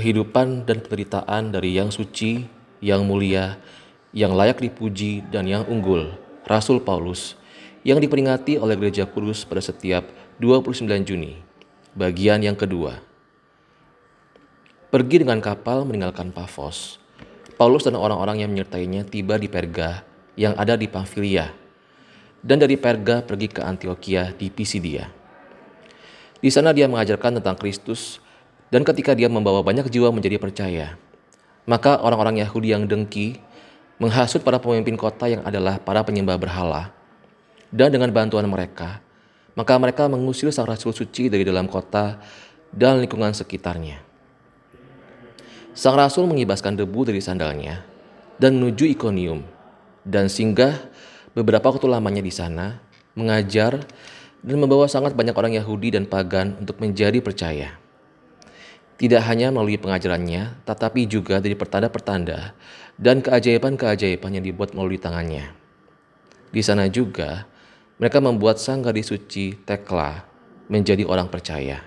kehidupan dan penderitaan dari yang suci, yang mulia, yang layak dipuji, dan yang unggul, Rasul Paulus, yang diperingati oleh Gereja Kudus pada setiap 29 Juni. Bagian yang kedua. Pergi dengan kapal meninggalkan Pafos. Paulus dan orang-orang yang menyertainya tiba di Perga yang ada di Pamfilia. Dan dari Perga pergi ke Antioquia di Pisidia. Di sana dia mengajarkan tentang Kristus dan ketika dia membawa banyak jiwa menjadi percaya, maka orang-orang Yahudi yang dengki menghasut para pemimpin kota yang adalah para penyembah berhala. Dan dengan bantuan mereka, maka mereka mengusir sang rasul suci dari dalam kota dan lingkungan sekitarnya. Sang rasul mengibaskan debu dari sandalnya dan menuju Ikonium dan singgah beberapa waktu lamanya di sana, mengajar dan membawa sangat banyak orang Yahudi dan pagan untuk menjadi percaya. Tidak hanya melalui pengajarannya, tetapi juga dari pertanda-pertanda dan keajaiban-keajaiban yang dibuat melalui tangannya. Di sana juga, mereka membuat sang gadis suci Tekla menjadi orang percaya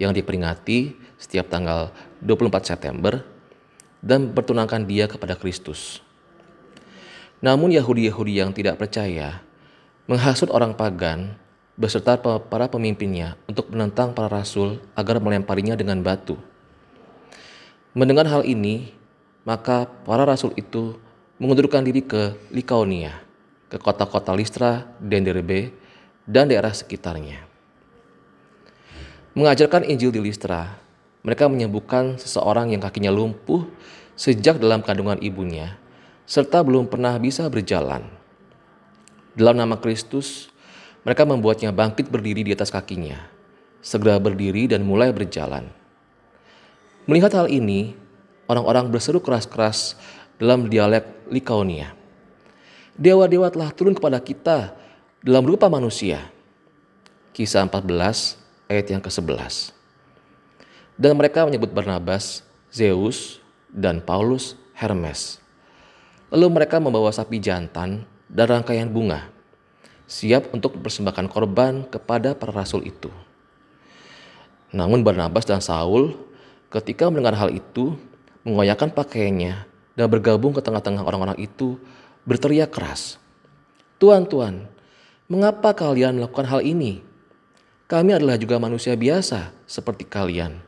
yang diperingati setiap tanggal 24 September dan pertunangkan dia kepada Kristus. Namun Yahudi-Yahudi yang tidak percaya menghasut orang pagan beserta para pemimpinnya untuk menentang para rasul agar melemparinya dengan batu. Mendengar hal ini, maka para rasul itu mengundurkan diri ke Likaonia, ke kota-kota Listra dan Derbe, dan daerah sekitarnya. Mengajarkan Injil di Listra, mereka menyembuhkan seseorang yang kakinya lumpuh sejak dalam kandungan ibunya, serta belum pernah bisa berjalan. Dalam nama Kristus, mereka membuatnya bangkit berdiri di atas kakinya, segera berdiri dan mulai berjalan. Melihat hal ini, orang-orang berseru keras-keras dalam dialek Likaonia. Dewa-dewa telah turun kepada kita dalam rupa manusia. Kisah 14 ayat yang ke-11. Dan mereka menyebut Barnabas, Zeus, dan Paulus Hermes. Lalu mereka membawa sapi jantan dan rangkaian bunga siap untuk mempersembahkan korban kepada para rasul itu. Namun Barnabas dan Saul ketika mendengar hal itu mengoyakkan pakaiannya dan bergabung ke tengah-tengah orang-orang itu berteriak keras. Tuan, Tuan, mengapa kalian melakukan hal ini? Kami adalah juga manusia biasa seperti kalian.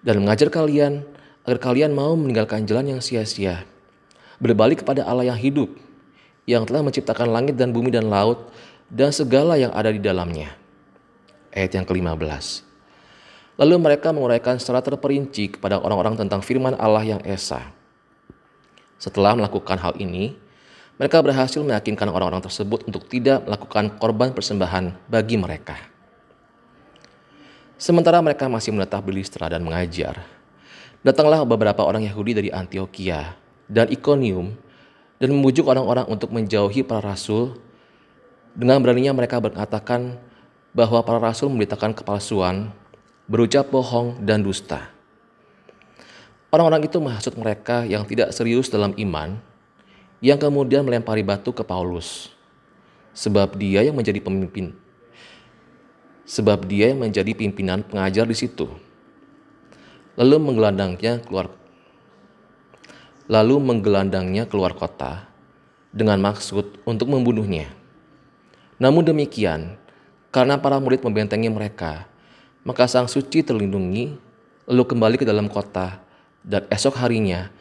Dan mengajar kalian agar kalian mau meninggalkan jalan yang sia-sia. Berbalik kepada Allah yang hidup yang telah menciptakan langit dan bumi dan laut dan segala yang ada di dalamnya. Ayat yang ke-15. Lalu mereka menguraikan secara terperinci kepada orang-orang tentang firman Allah yang esa. Setelah melakukan hal ini, mereka berhasil meyakinkan orang-orang tersebut untuk tidak melakukan korban persembahan bagi mereka. Sementara mereka masih menetap di Listra dan mengajar, datanglah beberapa orang Yahudi dari Antioquia dan Iconium dan membujuk orang-orang untuk menjauhi para rasul. Dengan beraninya mereka mengatakan bahwa para rasul memberitakan kepalsuan, berucap bohong, dan dusta. Orang-orang itu menghasut mereka yang tidak serius dalam iman, yang kemudian melempari batu ke Paulus, sebab dia yang menjadi pemimpin, sebab dia yang menjadi pimpinan pengajar di situ. Lalu menggelandangnya keluar lalu menggelandangnya keluar kota dengan maksud untuk membunuhnya. Namun demikian, karena para murid membentengi mereka, maka sang suci terlindungi, lalu kembali ke dalam kota, dan esok harinya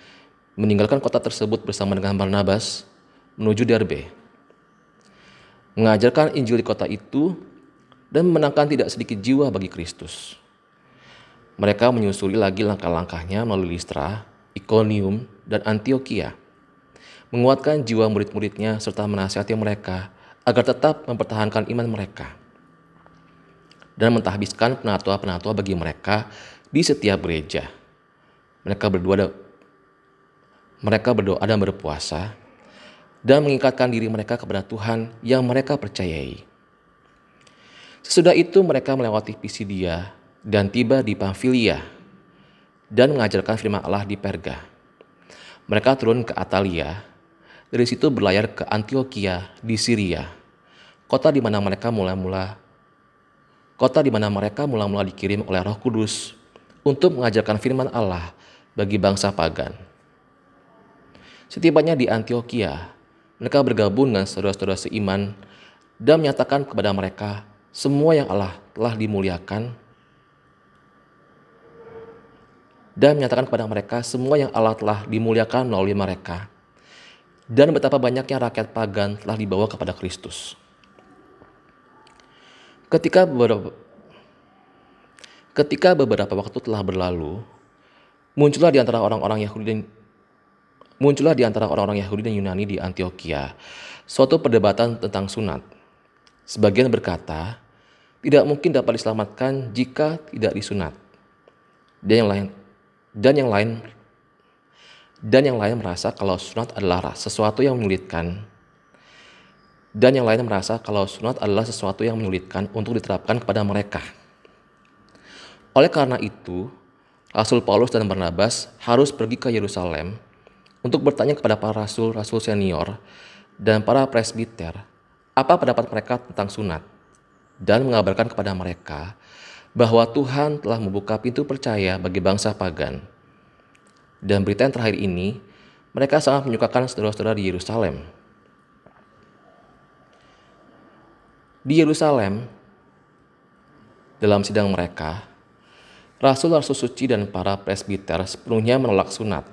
meninggalkan kota tersebut bersama dengan Barnabas menuju Derbe. Mengajarkan Injil di kota itu dan menangkan tidak sedikit jiwa bagi Kristus. Mereka menyusuri lagi langkah-langkahnya melalui Listra, Iconium, dan Antioquia, menguatkan jiwa murid-muridnya serta menasihati mereka agar tetap mempertahankan iman mereka dan mentahbiskan penatua-penatua bagi mereka di setiap gereja. Mereka berdoa mereka berdoa dan berpuasa dan mengikatkan diri mereka kepada Tuhan yang mereka percayai. Sesudah itu mereka melewati Pisidia dan tiba di Pamfilia dan mengajarkan firman Allah di Perga. Mereka turun ke Atalia, dari situ berlayar ke Antioquia di Syria, kota di mana mereka mula-mula kota di mana mereka mula-mula dikirim oleh Roh Kudus untuk mengajarkan firman Allah bagi bangsa pagan. Setibanya di Antioquia, mereka bergabung dengan saudara-saudara seiman dan menyatakan kepada mereka semua yang Allah telah dimuliakan dan menyatakan kepada mereka semua yang Allah telah dimuliakan melalui mereka dan betapa banyaknya rakyat pagan telah dibawa kepada Kristus. Ketika beberapa ketika beberapa waktu telah berlalu, muncullah di antara orang-orang Yahudi dan muncullah di antara orang-orang Yahudi dan Yunani di Antioquia suatu perdebatan tentang sunat. Sebagian berkata, tidak mungkin dapat diselamatkan jika tidak disunat. Dan yang lain dan yang lain dan yang lain merasa kalau sunat adalah sesuatu yang menyulitkan. Dan yang lain merasa kalau sunat adalah sesuatu yang menyulitkan untuk diterapkan kepada mereka. Oleh karena itu, Rasul Paulus dan Barnabas harus pergi ke Yerusalem untuk bertanya kepada para rasul-rasul senior dan para presbiter apa pendapat mereka tentang sunat dan mengabarkan kepada mereka bahwa Tuhan telah membuka pintu percaya bagi bangsa pagan. Dan berita yang terakhir ini, mereka sangat menyukakan saudara-saudara di Yerusalem. Di Yerusalem, dalam sidang mereka, Rasul-rasul suci dan para presbiter sepenuhnya menolak sunat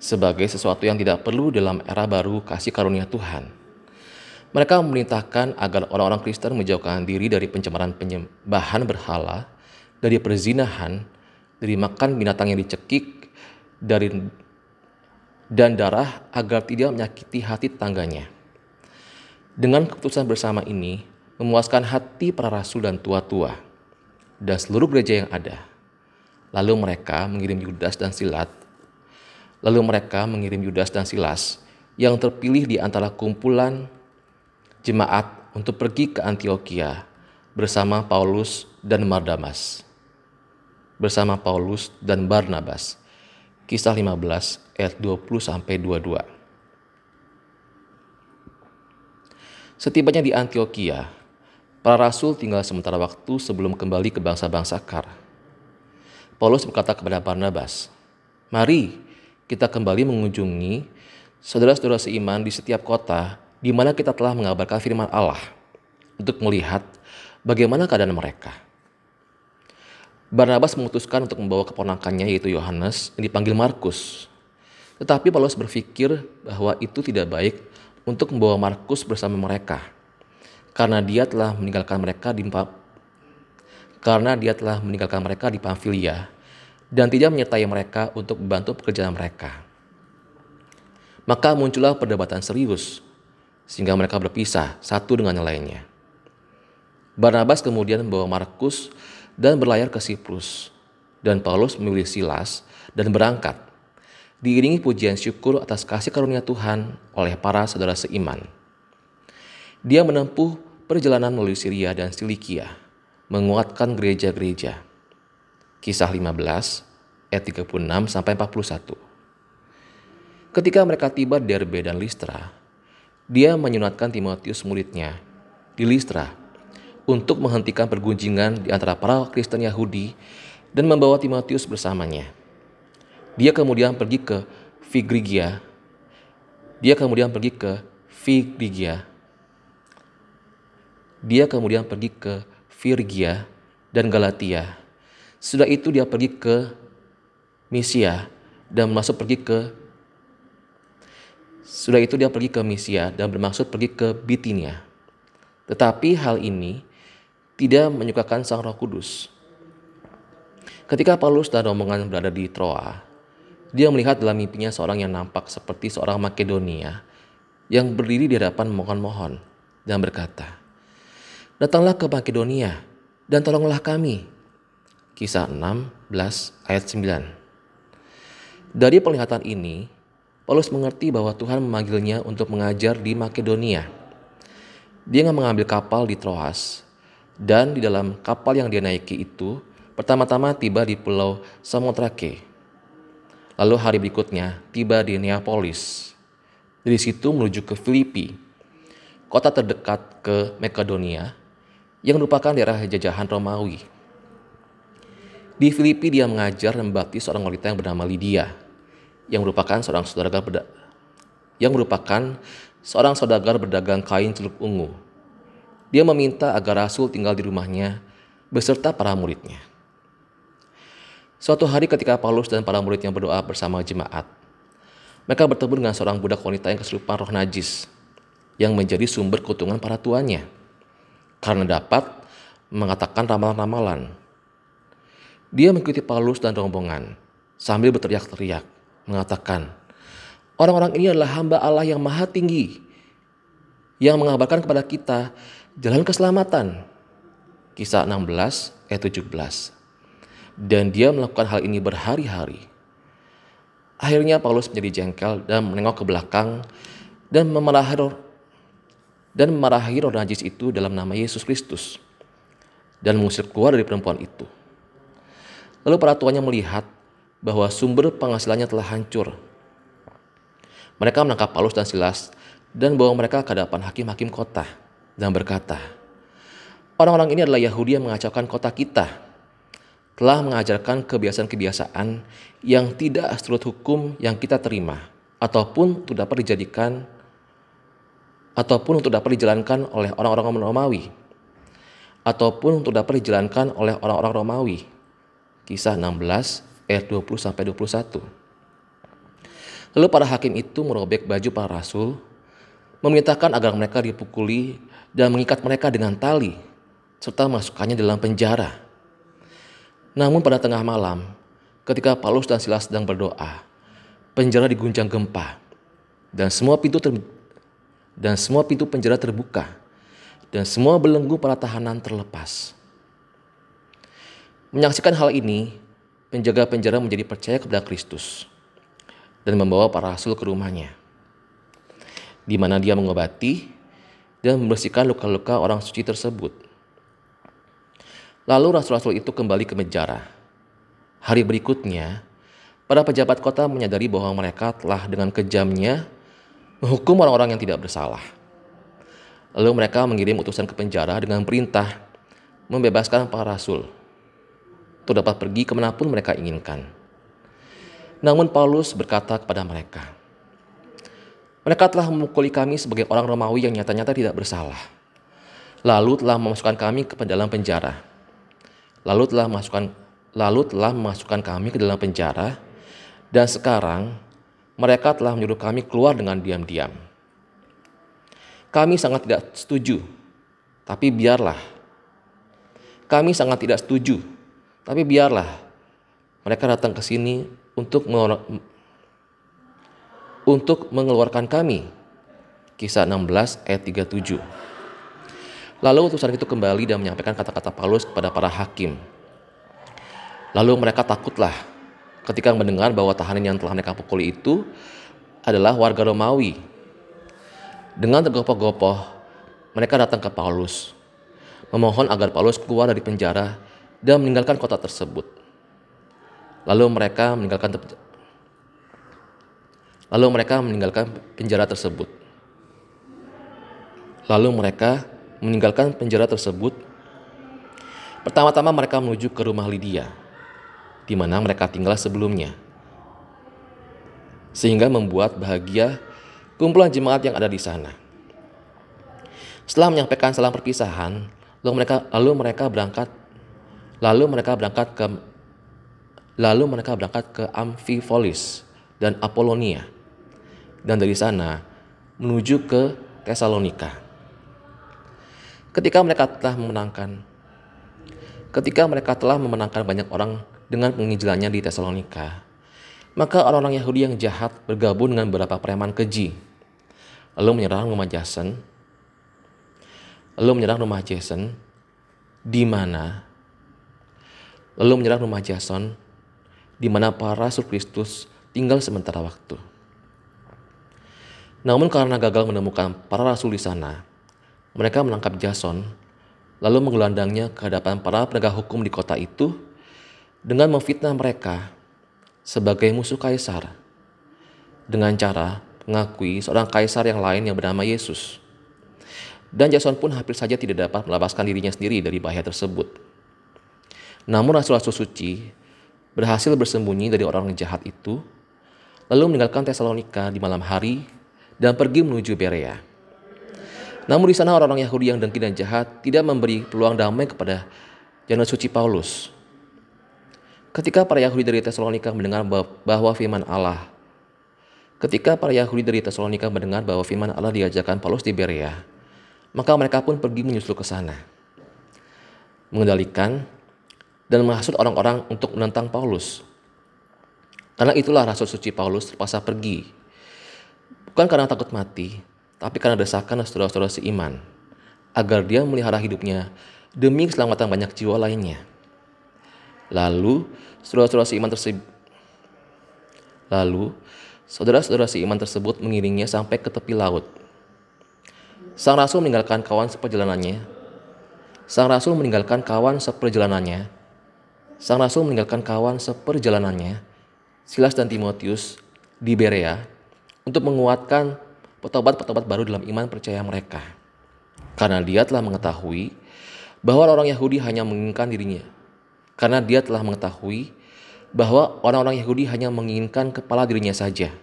sebagai sesuatu yang tidak perlu dalam era baru kasih karunia Tuhan. Mereka memerintahkan agar orang-orang Kristen menjauhkan diri dari pencemaran penyembahan berhala, dari perzinahan, dari makan binatang yang dicekik, dari dan darah agar tidak menyakiti hati tetangganya. Dengan keputusan bersama ini, memuaskan hati para rasul dan tua-tua dan seluruh gereja yang ada. Lalu mereka mengirim Yudas dan Silat Lalu mereka mengirim Yudas dan Silas yang terpilih di antara kumpulan jemaat untuk pergi ke Antioquia bersama Paulus dan Barnabas. Bersama Paulus dan Barnabas. Kisah 15 ayat 20 sampai 22. Setibanya di Antioquia, para rasul tinggal sementara waktu sebelum kembali ke bangsa-bangsa Kar. Paulus berkata kepada Barnabas, "Mari kita kembali mengunjungi saudara-saudara seiman di setiap kota di mana kita telah mengabarkan firman Allah untuk melihat bagaimana keadaan mereka. Barnabas memutuskan untuk membawa keponakannya yaitu Yohanes yang dipanggil Markus. Tetapi Paulus berpikir bahwa itu tidak baik untuk membawa Markus bersama mereka karena dia telah meninggalkan mereka di karena dia telah meninggalkan mereka di Pamfilia dan tidak menyertai mereka untuk membantu pekerjaan mereka. Maka muncullah perdebatan serius, sehingga mereka berpisah satu dengan yang lainnya. Barnabas kemudian membawa Markus dan berlayar ke Siprus, dan Paulus memilih Silas dan berangkat, diiringi pujian syukur atas kasih karunia Tuhan oleh para saudara seiman. Dia menempuh perjalanan melalui Syria dan Cilikia, menguatkan gereja-gereja Kisah 15 ayat 36 sampai 41. Ketika mereka tiba di Derbe dan Listra, dia menyunatkan Timotius muridnya di Listra untuk menghentikan pergunjingan di antara para Kristen Yahudi dan membawa Timotius bersamanya. Dia kemudian pergi ke Figrigia. Dia kemudian pergi ke Figrigia. Dia kemudian pergi ke Virgia dan Galatia sudah itu dia pergi ke Misia dan masuk pergi ke sudah itu dia pergi ke Misia dan bermaksud pergi ke Bitinia. Tetapi hal ini tidak menyukakan Sang Roh Kudus. Ketika Paulus dan rombongan berada di Troa, dia melihat dalam mimpinya seorang yang nampak seperti seorang Makedonia yang berdiri di hadapan mohon-mohon dan berkata, Datanglah ke Makedonia dan tolonglah kami. Kisah 16 ayat 9. Dari penglihatan ini, Paulus mengerti bahwa Tuhan memanggilnya untuk mengajar di Makedonia. Dia mengambil kapal di Troas, dan di dalam kapal yang dia naiki itu, pertama-tama tiba di pulau Samotrake. Lalu hari berikutnya tiba di Neapolis. Dari situ menuju ke Filipi, kota terdekat ke Makedonia, yang merupakan daerah jajahan Romawi Di Filipi dia mengajar dan membaptis seorang wanita yang bernama Lydia, yang merupakan seorang saudagar yang merupakan seorang saudagar berdagang kain celup ungu. Dia meminta agar Rasul tinggal di rumahnya beserta para muridnya. Suatu hari ketika Paulus dan para muridnya berdoa bersama jemaat, mereka bertemu dengan seorang budak wanita yang kesurupan roh najis yang menjadi sumber kutungan para tuannya karena dapat mengatakan ramalan-ramalan. Dia mengikuti Paulus dan rombongan sambil berteriak-teriak mengatakan, Orang-orang ini adalah hamba Allah yang maha tinggi yang mengabarkan kepada kita jalan keselamatan. Kisah 16 ayat 17. Dan dia melakukan hal ini berhari-hari. Akhirnya Paulus menjadi jengkel dan menengok ke belakang dan memarahi dan memarahi roh najis itu dalam nama Yesus Kristus dan mengusir keluar dari perempuan itu. Lalu para tuannya melihat bahwa sumber penghasilannya telah hancur. Mereka menangkap Paulus dan Silas dan bawa mereka ke hadapan hakim-hakim kota dan berkata, Orang-orang ini adalah Yahudi yang mengacaukan kota kita telah mengajarkan kebiasaan-kebiasaan yang tidak seturut hukum yang kita terima ataupun untuk dapat dijadikan ataupun untuk dapat dijalankan oleh orang-orang Romawi ataupun untuk dapat dijalankan oleh orang-orang Romawi. Kisah 16 ayat 20 sampai 21. Lalu para hakim itu merobek baju para rasul, memerintahkan agar mereka dipukuli dan mengikat mereka dengan tali serta masukkannya dalam penjara. Namun pada tengah malam, ketika Paulus dan Silas sedang berdoa, penjara diguncang gempa dan semua pintu ter dan semua pintu penjara terbuka dan semua belenggu para tahanan terlepas. Menyaksikan hal ini, penjaga penjara menjadi percaya kepada Kristus dan membawa para rasul ke rumahnya, di mana dia mengobati dan membersihkan luka-luka orang suci tersebut. Lalu rasul-rasul itu kembali ke penjara. Hari berikutnya, para pejabat kota menyadari bahwa mereka telah dengan kejamnya menghukum orang-orang yang tidak bersalah. Lalu mereka mengirim utusan ke penjara dengan perintah membebaskan para rasul untuk dapat pergi ke mana pun mereka inginkan. Namun Paulus berkata kepada mereka, mereka telah memukuli kami sebagai orang Romawi yang nyata-nyata tidak bersalah. Lalu telah memasukkan kami ke dalam penjara lalu telah masukkan lalu telah memasukkan kami ke dalam penjara dan sekarang mereka telah menyuruh kami keluar dengan diam-diam. Kami sangat tidak setuju, tapi biarlah. Kami sangat tidak setuju, tapi biarlah. Mereka datang ke sini untuk untuk mengeluarkan kami. Kisah 16 ayat 37. Lalu utusan itu kembali dan menyampaikan kata-kata Paulus kepada para hakim. Lalu mereka takutlah ketika mendengar bahwa tahanan yang telah mereka pukuli itu adalah warga Romawi. Dengan tergopoh-gopoh, mereka datang ke Paulus, memohon agar Paulus keluar dari penjara dan meninggalkan kota tersebut. Lalu mereka meninggalkan Lalu mereka meninggalkan penjara tersebut. Lalu mereka meninggalkan penjara tersebut, pertama-tama mereka menuju ke rumah Lydia, di mana mereka tinggal sebelumnya. Sehingga membuat bahagia kumpulan jemaat yang ada di sana. Setelah menyampaikan salam perpisahan, lalu mereka lalu mereka berangkat lalu mereka berangkat ke lalu mereka berangkat ke Amphipolis dan Apolonia dan dari sana menuju ke Tesalonika ketika mereka telah memenangkan ketika mereka telah memenangkan banyak orang dengan penginjilannya di Tesalonika maka orang-orang Yahudi yang jahat bergabung dengan beberapa preman keji. Lalu menyerang rumah Jason. Lalu menyerang rumah Jason di mana lalu menyerang rumah Jason di mana para rasul Kristus tinggal sementara waktu. Namun karena gagal menemukan para rasul di sana, mereka menangkap Jason, lalu menggelandangnya ke hadapan para penegak hukum di kota itu dengan memfitnah mereka sebagai musuh kaisar dengan cara mengakui seorang kaisar yang lain yang bernama Yesus. Dan Jason pun hampir saja tidak dapat melepaskan dirinya sendiri dari bahaya tersebut. Namun rasul-rasul suci berhasil bersembunyi dari orang jahat itu, lalu meninggalkan Tesalonika di malam hari dan pergi menuju Berea. Namun di sana orang-orang Yahudi yang dengki dan jahat tidak memberi peluang damai kepada jalan suci Paulus. Ketika para Yahudi dari Tesalonika mendengar bahwa firman Allah Ketika para Yahudi dari Tesalonika mendengar bahwa firman Allah diajarkan Paulus di Berea, maka mereka pun pergi menyusul ke sana. Mengendalikan dan menghasut orang-orang untuk menentang Paulus. Karena itulah Rasul Suci Paulus terpaksa pergi. Bukan karena takut mati, tapi karena desakan saudara-saudara seiman. Agar dia melihara hidupnya demi keselamatan banyak jiwa lainnya. Lalu, saudara-saudara seiman tersebut Lalu, Saudara-saudara si iman tersebut mengiringnya sampai ke tepi laut. Sang rasul meninggalkan kawan seperjalanannya. Sang rasul meninggalkan kawan seperjalanannya. Sang rasul meninggalkan kawan seperjalanannya, Silas dan Timotius di Berea untuk menguatkan petobat-petobat baru dalam iman percaya mereka. Karena dia telah mengetahui bahwa orang Yahudi hanya menginginkan dirinya. Karena dia telah mengetahui bahwa orang-orang Yahudi hanya menginginkan kepala dirinya saja.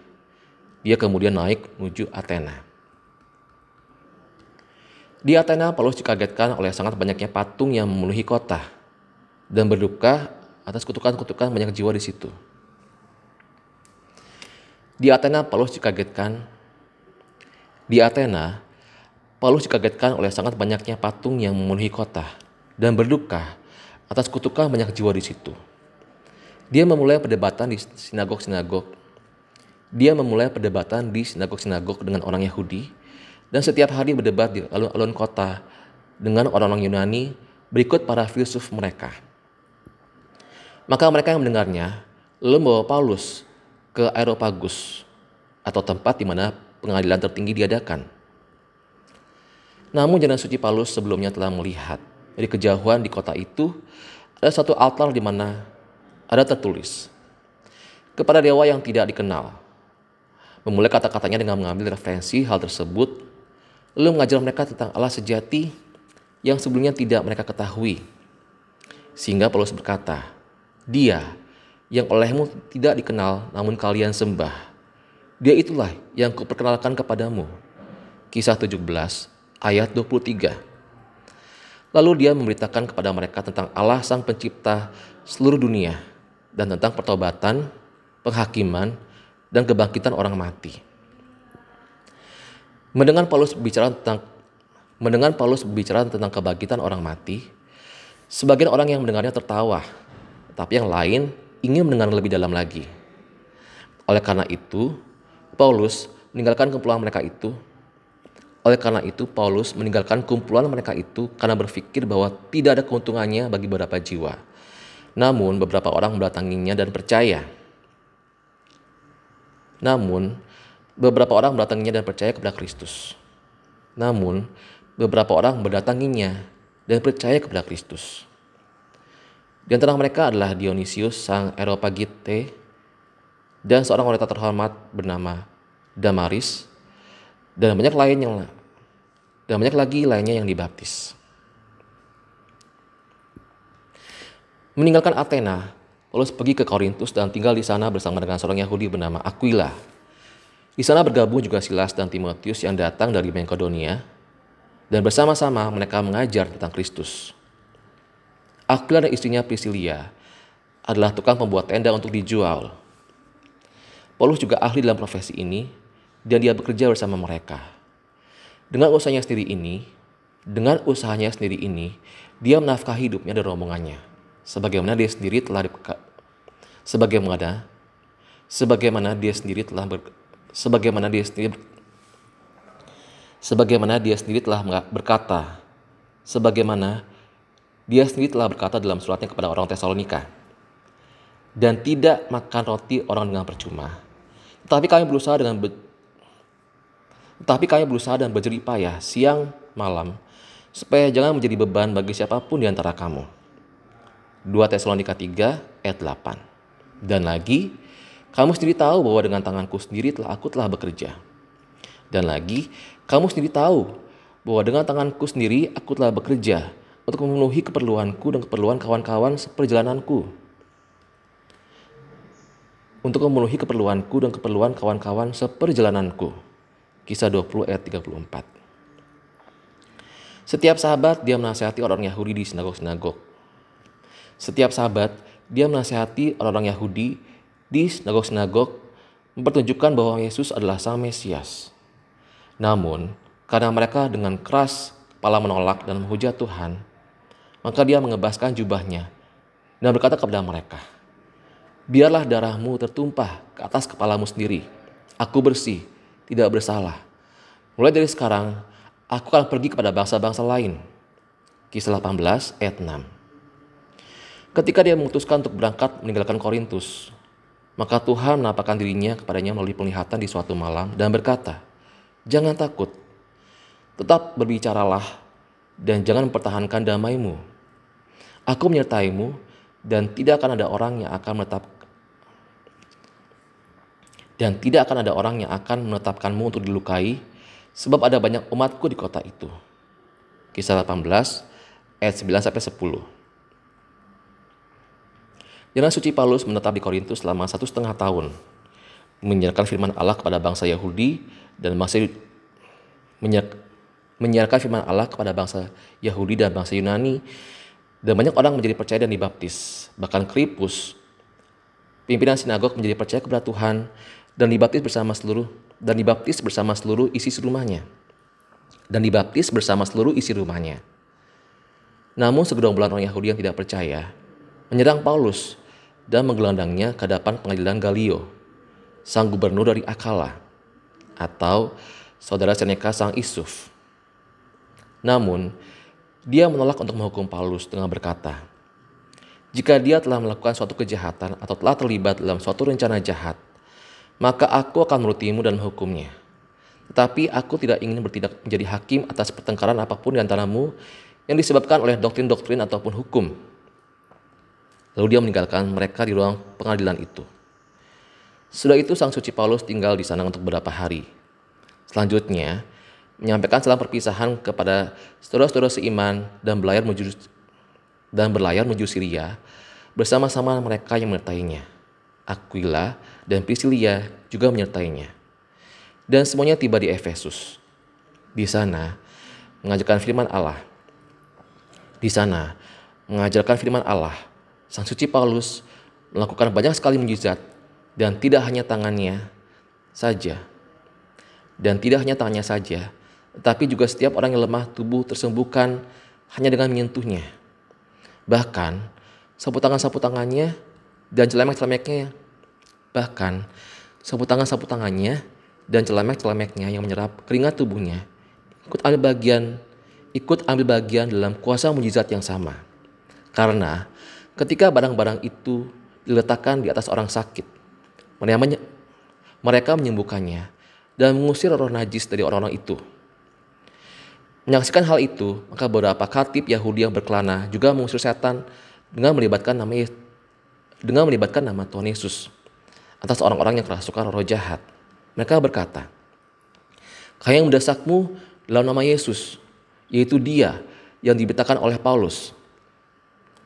Dia kemudian naik menuju Athena. Di Athena, Paulus dikagetkan oleh sangat banyaknya patung yang memenuhi kota dan berduka atas kutukan-kutukan banyak jiwa di situ. Di Athena, Paulus dikagetkan di Athena, Paulus dikagetkan oleh sangat banyaknya patung yang memenuhi kota dan berduka atas kutukan banyak jiwa di situ. Dia memulai perdebatan di sinagog-sinagog. Dia memulai perdebatan di sinagog-sinagog dengan orang Yahudi dan setiap hari berdebat di alun-alun kota dengan orang-orang Yunani berikut para filsuf mereka. Maka mereka yang mendengarnya lalu membawa Paulus ke Aeropagus atau tempat di mana pengadilan tertinggi diadakan. Namun jalan suci Paulus sebelumnya telah melihat dari kejauhan di kota itu ada satu altar di mana ada tertulis kepada dewa yang tidak dikenal. Memulai kata-katanya dengan mengambil referensi hal tersebut, lalu mengajar mereka tentang Allah sejati yang sebelumnya tidak mereka ketahui. Sehingga Paulus berkata, Dia yang olehmu tidak dikenal namun kalian sembah. Dia itulah yang kuperkenalkan kepadamu. Kisah 17 ayat 23. Lalu dia memberitakan kepada mereka tentang Allah sang pencipta seluruh dunia dan tentang pertobatan, penghakiman, dan kebangkitan orang mati. Mendengar Paulus berbicara tentang mendengar Paulus berbicara tentang kebangkitan orang mati, sebagian orang yang mendengarnya tertawa, tapi yang lain ingin mendengar lebih dalam lagi. Oleh karena itu, Paulus meninggalkan kumpulan mereka itu. Oleh karena itu, Paulus meninggalkan kumpulan mereka itu karena berpikir bahwa tidak ada keuntungannya bagi beberapa jiwa namun beberapa orang mendatanginya dan percaya. Namun beberapa orang mendatanginya dan percaya kepada Kristus. Namun beberapa orang mendatanginya dan percaya kepada Kristus. Di antara mereka adalah Dionysius sang Eropagite dan seorang wanita terhormat bernama Damaris dan banyak lainnya dan banyak lagi lainnya yang dibaptis. Meninggalkan Athena, Paulus pergi ke Korintus dan tinggal di sana bersama dengan seorang Yahudi bernama Aquila. Di sana bergabung juga Silas dan Timotius yang datang dari Makedonia dan bersama-sama mereka mengajar tentang Kristus. Aquila dan istrinya Priscilia adalah tukang pembuat tenda untuk dijual. Paulus juga ahli dalam profesi ini dan dia bekerja bersama mereka. Dengan usahanya sendiri ini, dengan usahanya sendiri ini, dia menafkahi hidupnya dan rombongannya sebagaimana dia sendiri telah sebagaimana sebagaimana dia sendiri telah ber, sebagaimana dia sendiri sebagaimana dia sendiri telah berkata sebagaimana dia sendiri telah berkata dalam suratnya kepada orang Tesalonika dan tidak makan roti orang dengan percuma tetapi kami berusaha dengan be, tetapi kami berusaha dan berjerih payah siang malam supaya jangan menjadi beban bagi siapa pun di antara kamu 2 Tesalonika 3 ayat 8. Dan lagi, kamu sendiri tahu bahwa dengan tanganku sendiri telah aku telah bekerja. Dan lagi, kamu sendiri tahu bahwa dengan tanganku sendiri aku telah bekerja untuk memenuhi keperluanku dan keperluan kawan-kawan seperjalananku. Untuk memenuhi keperluanku dan keperluan kawan-kawan seperjalananku. Kisah 20 ayat 34. Setiap sahabat dia menasihati orang Yahudi di sinagog-sinagog. Setiap sahabat dia menasihati orang-orang Yahudi di sinagog-sinagog mempertunjukkan bahwa Yesus adalah Sang Mesias. Namun, karena mereka dengan keras kepala menolak dan menghujat Tuhan, maka dia mengebaskan jubahnya dan berkata kepada mereka, Biarlah darahmu tertumpah ke atas kepalamu sendiri. Aku bersih, tidak bersalah. Mulai dari sekarang, aku akan pergi kepada bangsa-bangsa lain. Kisah 18 ayat 6 Ketika dia memutuskan untuk berangkat meninggalkan Korintus, maka Tuhan menampakkan dirinya kepadanya melalui penglihatan di suatu malam dan berkata, Jangan takut, tetap berbicaralah dan jangan mempertahankan damaimu Aku menyertaimu dan tidak akan ada orang yang akan menetap dan tidak akan ada orang yang akan menetapkanmu untuk dilukai sebab ada banyak umatku di kota itu. Kisah 18 ayat 9 sampai 10. Jalan suci Paulus menetap di Korintus selama satu setengah tahun, menyiarkan firman Allah kepada bangsa Yahudi dan bangsa menyiarkan firman Allah kepada bangsa Yahudi dan bangsa Yunani dan banyak orang menjadi percaya dan dibaptis. Bahkan Kripus, pimpinan sinagog menjadi percaya kepada Tuhan dan dibaptis bersama seluruh dan dibaptis bersama seluruh isi rumahnya. Dan dibaptis bersama seluruh isi rumahnya. Namun segerombolan orang Yahudi yang tidak percaya menyerang Paulus dan menggelandangnya ke hadapan pengadilan Galio, sang gubernur dari Akala, atau saudara Seneca sang Isuf. Namun, dia menolak untuk menghukum Paulus dengan berkata, "Jika dia telah melakukan suatu kejahatan atau telah terlibat dalam suatu rencana jahat, maka aku akan menurutimu dan menghukumnya. Tetapi aku tidak ingin bertindak menjadi hakim atas pertengkaran apa pun di antaramu yang disebabkan oleh doktrin-doktrin ataupun hukum." Lalu dia meninggalkan mereka di ruang pengadilan itu. Sudah itu sang suci Paulus tinggal di sana untuk beberapa hari. Selanjutnya, menyampaikan salam perpisahan kepada saudara-saudara seiman dan berlayar menuju dan berlayar menuju Syria bersama-sama mereka yang menyertainya. Aquila dan Priscilia juga menyertainya. Dan semuanya tiba di Efesus. Di sana mengajarkan firman Allah. Di sana mengajarkan firman Allah. Sang suci Paulus melakukan banyak sekali mujizat dan tidak hanya tangannya saja. Dan tidak hanya tangannya saja, tetapi juga setiap orang yang lemah tubuh tersembuhkan hanya dengan menyentuhnya. Bahkan sapu tangan-sapu tangannya dan celemek-celemeknya bahkan sapu tangan-sapu tangannya dan celemek-celemeknya yang menyerap keringat tubuhnya ikut ambil bagian ikut ambil bagian dalam kuasa mujizat yang sama. Karena ketika barang-barang itu diletakkan di atas orang sakit, mereka menyembuhkannya dan mengusir roh najis dari orang-orang itu. Menyaksikan hal itu, maka beberapa katib Yahudi yang berkelana juga mengusir setan dengan melibatkan nama dengan melibatkan nama Tuhan Yesus atas orang-orang yang kerasukan roh jahat. Mereka berkata, Kaya yang mendasakmu dalam nama Yesus, yaitu dia yang dibetakan oleh Paulus.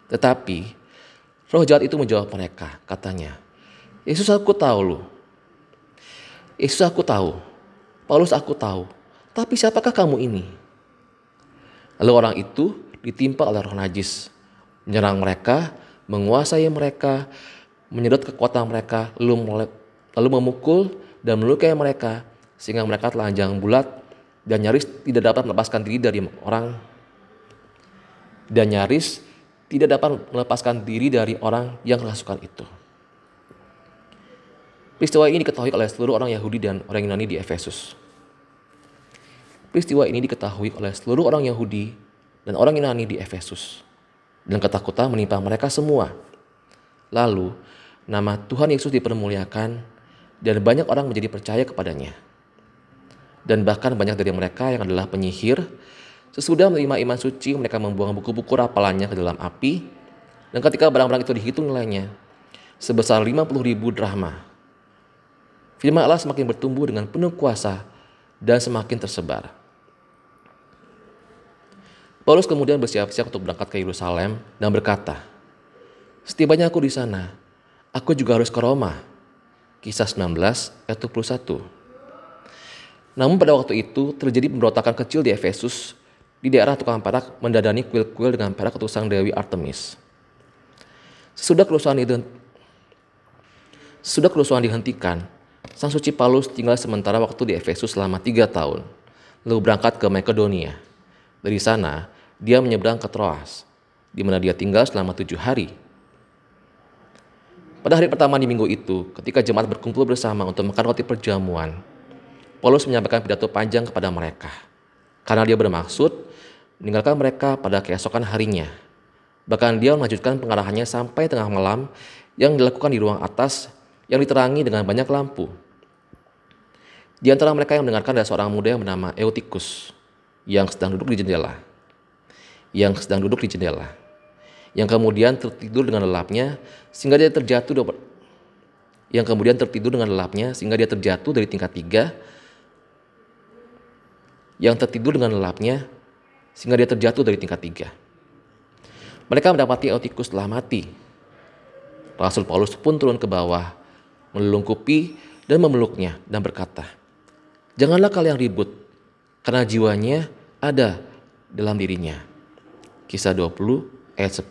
Tetapi roh jahat itu menjawab mereka, katanya, Yesus aku tahu lu. Yesus aku tahu. Paulus aku tahu. Tapi siapakah kamu ini? Lalu orang itu ditimpa oleh roh najis, menyerang mereka, menguasai mereka, menyedot kekuatan mereka, lalu, lalu memukul dan melukai mereka, sehingga mereka telanjang bulat dan nyaris tidak dapat melepaskan diri dari orang dan nyaris tidak dapat melepaskan diri dari orang yang kerasukan itu. Peristiwa ini diketahui oleh seluruh orang Yahudi dan orang Yunani di Efesus. Peristiwa ini diketahui oleh seluruh orang Yahudi dan orang Yunani di Efesus. Dan ketakutan menimpa mereka semua. Lalu, nama Tuhan Yesus dipermuliakan dan banyak orang menjadi percaya kepadanya. Dan bahkan banyak dari mereka yang adalah penyihir, sesudah menerima iman suci, mereka membuang buku-buku rapalannya ke dalam api, dan ketika barang-barang itu dihitung nilainya, sebesar 50 ribu drahma. Firman Allah semakin bertumbuh dengan penuh kuasa dan semakin tersebar. Paulus kemudian bersiap-siap untuk berangkat ke Yerusalem dan berkata, Setibanya aku di sana, aku juga harus ke Roma. Kisah 19 ayat 21. Namun pada waktu itu terjadi pemberontakan kecil di Efesus di daerah tukang perak mendadani kuil-kuil dengan perak ketusang Dewi Artemis. Sesudah kerusuhan itu sudah kerusuhan dihentikan, Sang Suci Paulus tinggal sementara waktu di Efesus selama tiga tahun, lalu berangkat ke Makedonia. Dari sana, dia menyeberang ke Troas, di mana dia tinggal selama tujuh hari. Pada hari pertama di minggu itu, ketika jemaat berkumpul bersama untuk makan roti perjamuan, Paulus menyampaikan pidato panjang kepada mereka, karena dia bermaksud meninggalkan mereka pada keesokan harinya. Bahkan dia melanjutkan pengarahannya sampai tengah malam yang dilakukan di ruang atas yang diterangi dengan banyak lampu. Di antara mereka yang mendengarkan ada seorang muda yang bernama Eutikus yang sedang duduk di jendela. Yang sedang duduk di jendela. Yang kemudian tertidur dengan lelapnya sehingga dia terjatuh yang kemudian tertidur dengan lelapnya sehingga dia terjatuh dari tingkat tiga yang tertidur dengan lelapnya sehingga dia terjatuh dari tingkat tiga. Mereka mendapati Eutikus telah mati. Rasul Paulus pun turun ke bawah melungkupi dan memeluknya dan berkata, Janganlah kalian ribut, karena jiwanya ada dalam dirinya. Kisah 20 ayat 10.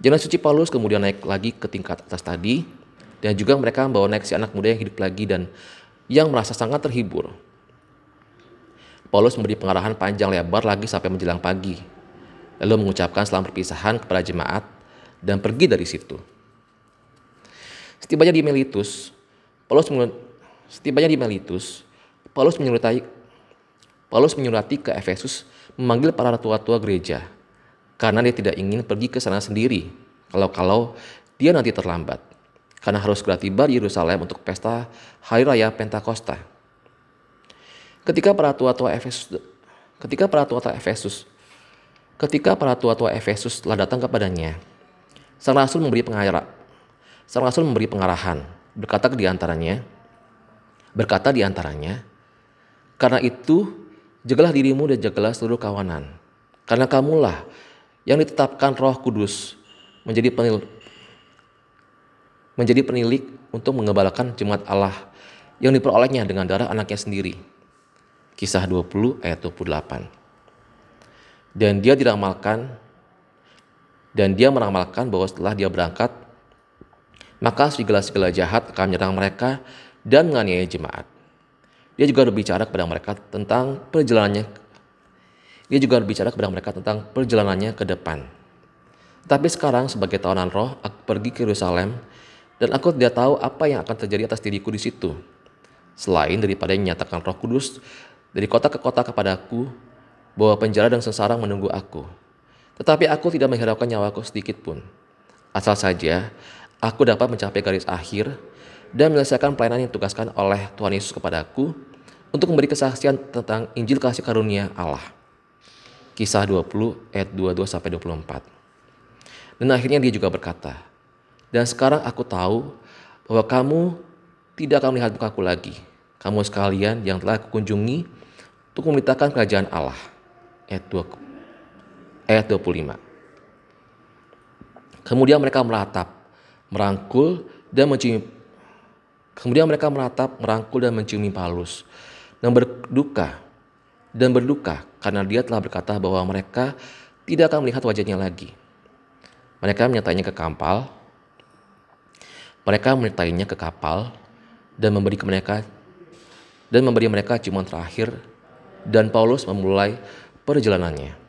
Jenazah suci Paulus kemudian naik lagi ke tingkat atas tadi, dan juga mereka membawa naik si anak muda yang hidup lagi dan yang merasa sangat terhibur. Paulus memberi pengarahan panjang lebar lagi sampai menjelang pagi, lalu mengucapkan selamat perpisahan kepada jemaat dan pergi dari situ. Setibanya di Melitus, Paulus setibanya di Melitus, Paulus menyurutai Paulus menyurati ke Efesus memanggil para tua-tua gereja karena dia tidak ingin pergi ke sana sendiri kalau-kalau dia nanti terlambat karena harus segera tiba di Yerusalem untuk pesta hari raya Pentakosta. Ketika para tua-tua Efesus ketika para tua-tua Efesus ketika para tua-tua Efesus telah datang kepadanya, sang rasul memberi pengajaran Sang Rasul memberi pengarahan, berkata di antaranya, berkata di antaranya, karena itu jagalah dirimu dan jagalah seluruh kawanan, karena kamulah yang ditetapkan Roh Kudus menjadi penil, menjadi penilik untuk mengembalakan jemaat Allah yang diperolehnya dengan darah anaknya sendiri. Kisah 20 ayat 28. Dan dia diramalkan dan dia meramalkan bahwa setelah dia berangkat maka segala-segala jahat akan menyerang mereka dan menganiaya jemaat. Dia juga berbicara kepada mereka tentang perjalanannya. Dia juga berbicara kepada mereka tentang perjalanannya ke depan. Tapi sekarang sebagai tawanan roh, aku pergi ke Yerusalem dan aku tidak tahu apa yang akan terjadi atas diriku di situ. Selain daripada menyatakan roh kudus dari kota ke kota kepadaku bahwa penjara dan sengsara menunggu aku. Tetapi aku tidak menghiraukan nyawaku sedikit pun. Asal saja aku dapat mencapai garis akhir dan menyelesaikan pelayanan yang ditugaskan oleh Tuhan Yesus kepadaku untuk memberi kesaksian tentang Injil kasih karunia Allah. Kisah 20 ayat 22 sampai 24. Dan akhirnya dia juga berkata, "Dan sekarang aku tahu bahwa kamu tidak akan melihat mukaku lagi. Kamu sekalian yang telah kunjungi untuk memberitakan kerajaan Allah." Ayat 2 ayat 25. Kemudian mereka meratap merangkul dan menciumi kemudian mereka meratap, merangkul dan menciumi Paulus dan berduka dan berduka karena dia telah berkata bahwa mereka tidak akan melihat wajahnya lagi. Mereka menyertainya ke kapal. Mereka menyertainya ke kapal dan memberi ke mereka dan memberi mereka ciuman terakhir dan Paulus memulai perjalanannya.